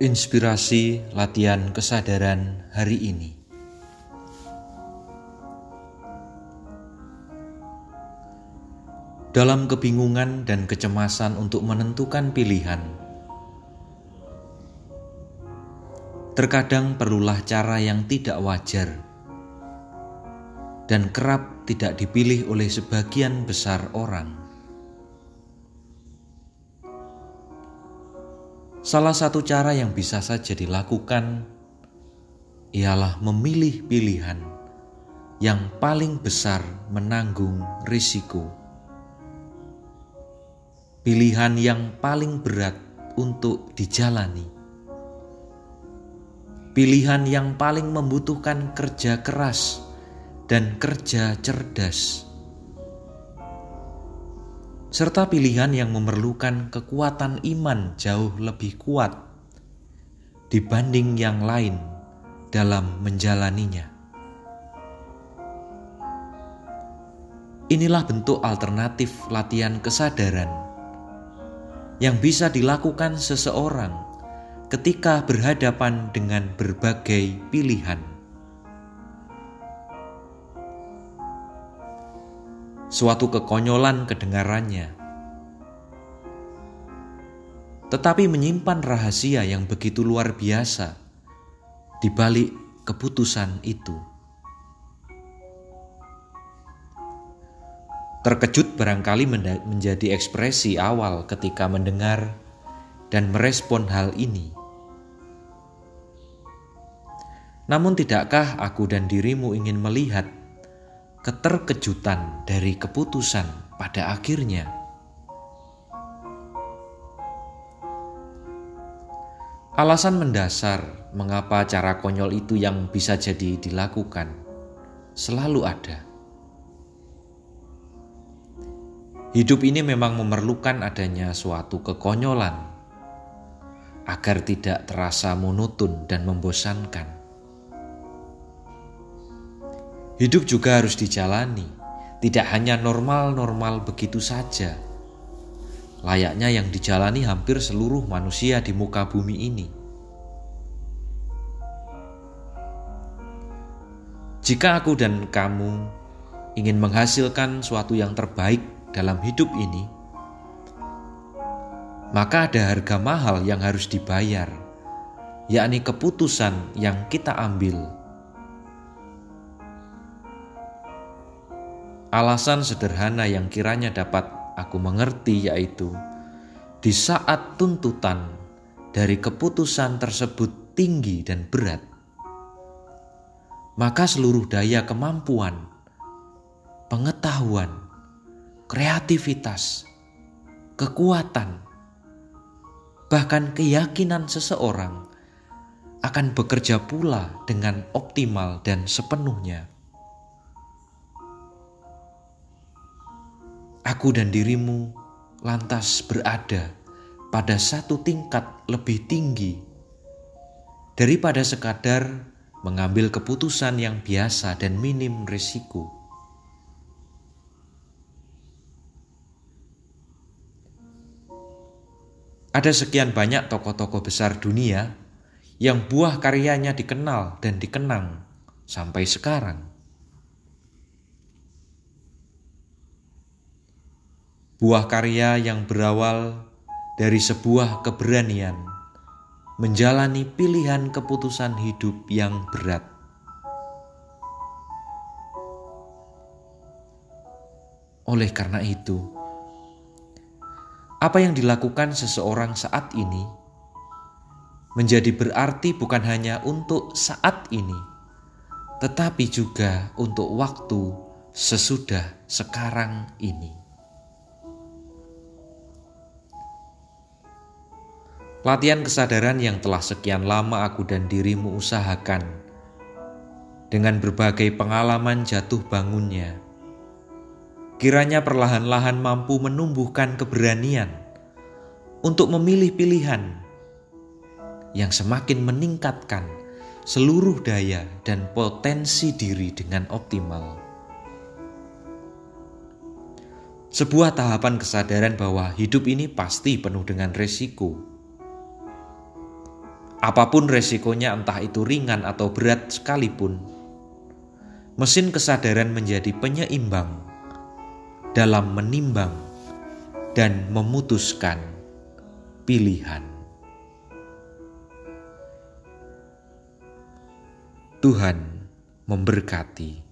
Inspirasi latihan kesadaran hari ini. Dalam kebingungan dan kecemasan untuk menentukan pilihan, terkadang perlulah cara yang tidak wajar dan kerap tidak dipilih oleh sebagian besar orang. Salah satu cara yang bisa saja dilakukan ialah memilih pilihan yang paling besar menanggung risiko. Pilihan yang paling berat untuk dijalani. Pilihan yang paling membutuhkan kerja keras dan kerja cerdas serta pilihan yang memerlukan kekuatan iman jauh lebih kuat dibanding yang lain dalam menjalaninya. Inilah bentuk alternatif latihan kesadaran yang bisa dilakukan seseorang ketika berhadapan dengan berbagai pilihan. Suatu kekonyolan kedengarannya, tetapi menyimpan rahasia yang begitu luar biasa di balik keputusan itu. Terkejut barangkali menjadi ekspresi awal ketika mendengar dan merespon hal ini. Namun, tidakkah aku dan dirimu ingin melihat keterkejutan dari keputusan pada akhirnya. Alasan mendasar mengapa cara konyol itu yang bisa jadi dilakukan selalu ada. Hidup ini memang memerlukan adanya suatu kekonyolan agar tidak terasa monoton dan membosankan. Hidup juga harus dijalani, tidak hanya normal-normal begitu saja. Layaknya yang dijalani hampir seluruh manusia di muka bumi ini. Jika aku dan kamu ingin menghasilkan suatu yang terbaik dalam hidup ini, maka ada harga mahal yang harus dibayar, yakni keputusan yang kita ambil Alasan sederhana yang kiranya dapat aku mengerti yaitu di saat tuntutan dari keputusan tersebut tinggi dan berat, maka seluruh daya kemampuan, pengetahuan, kreativitas, kekuatan, bahkan keyakinan seseorang akan bekerja pula dengan optimal dan sepenuhnya. Aku dan dirimu lantas berada pada satu tingkat lebih tinggi daripada sekadar mengambil keputusan yang biasa dan minim risiko. Ada sekian banyak tokoh-tokoh besar dunia yang buah karyanya dikenal dan dikenang sampai sekarang. Buah karya yang berawal dari sebuah keberanian menjalani pilihan keputusan hidup yang berat. Oleh karena itu, apa yang dilakukan seseorang saat ini menjadi berarti bukan hanya untuk saat ini, tetapi juga untuk waktu sesudah sekarang ini. Latihan kesadaran yang telah sekian lama aku dan dirimu usahakan dengan berbagai pengalaman jatuh bangunnya. Kiranya perlahan-lahan mampu menumbuhkan keberanian untuk memilih pilihan yang semakin meningkatkan seluruh daya dan potensi diri dengan optimal. Sebuah tahapan kesadaran bahwa hidup ini pasti penuh dengan resiko. Apa pun resikonya entah itu ringan atau berat sekalipun, mesin kesadaran menjadi penyeimbang dalam menimbang dan memutuskan pilihan. Tuhan memberkati.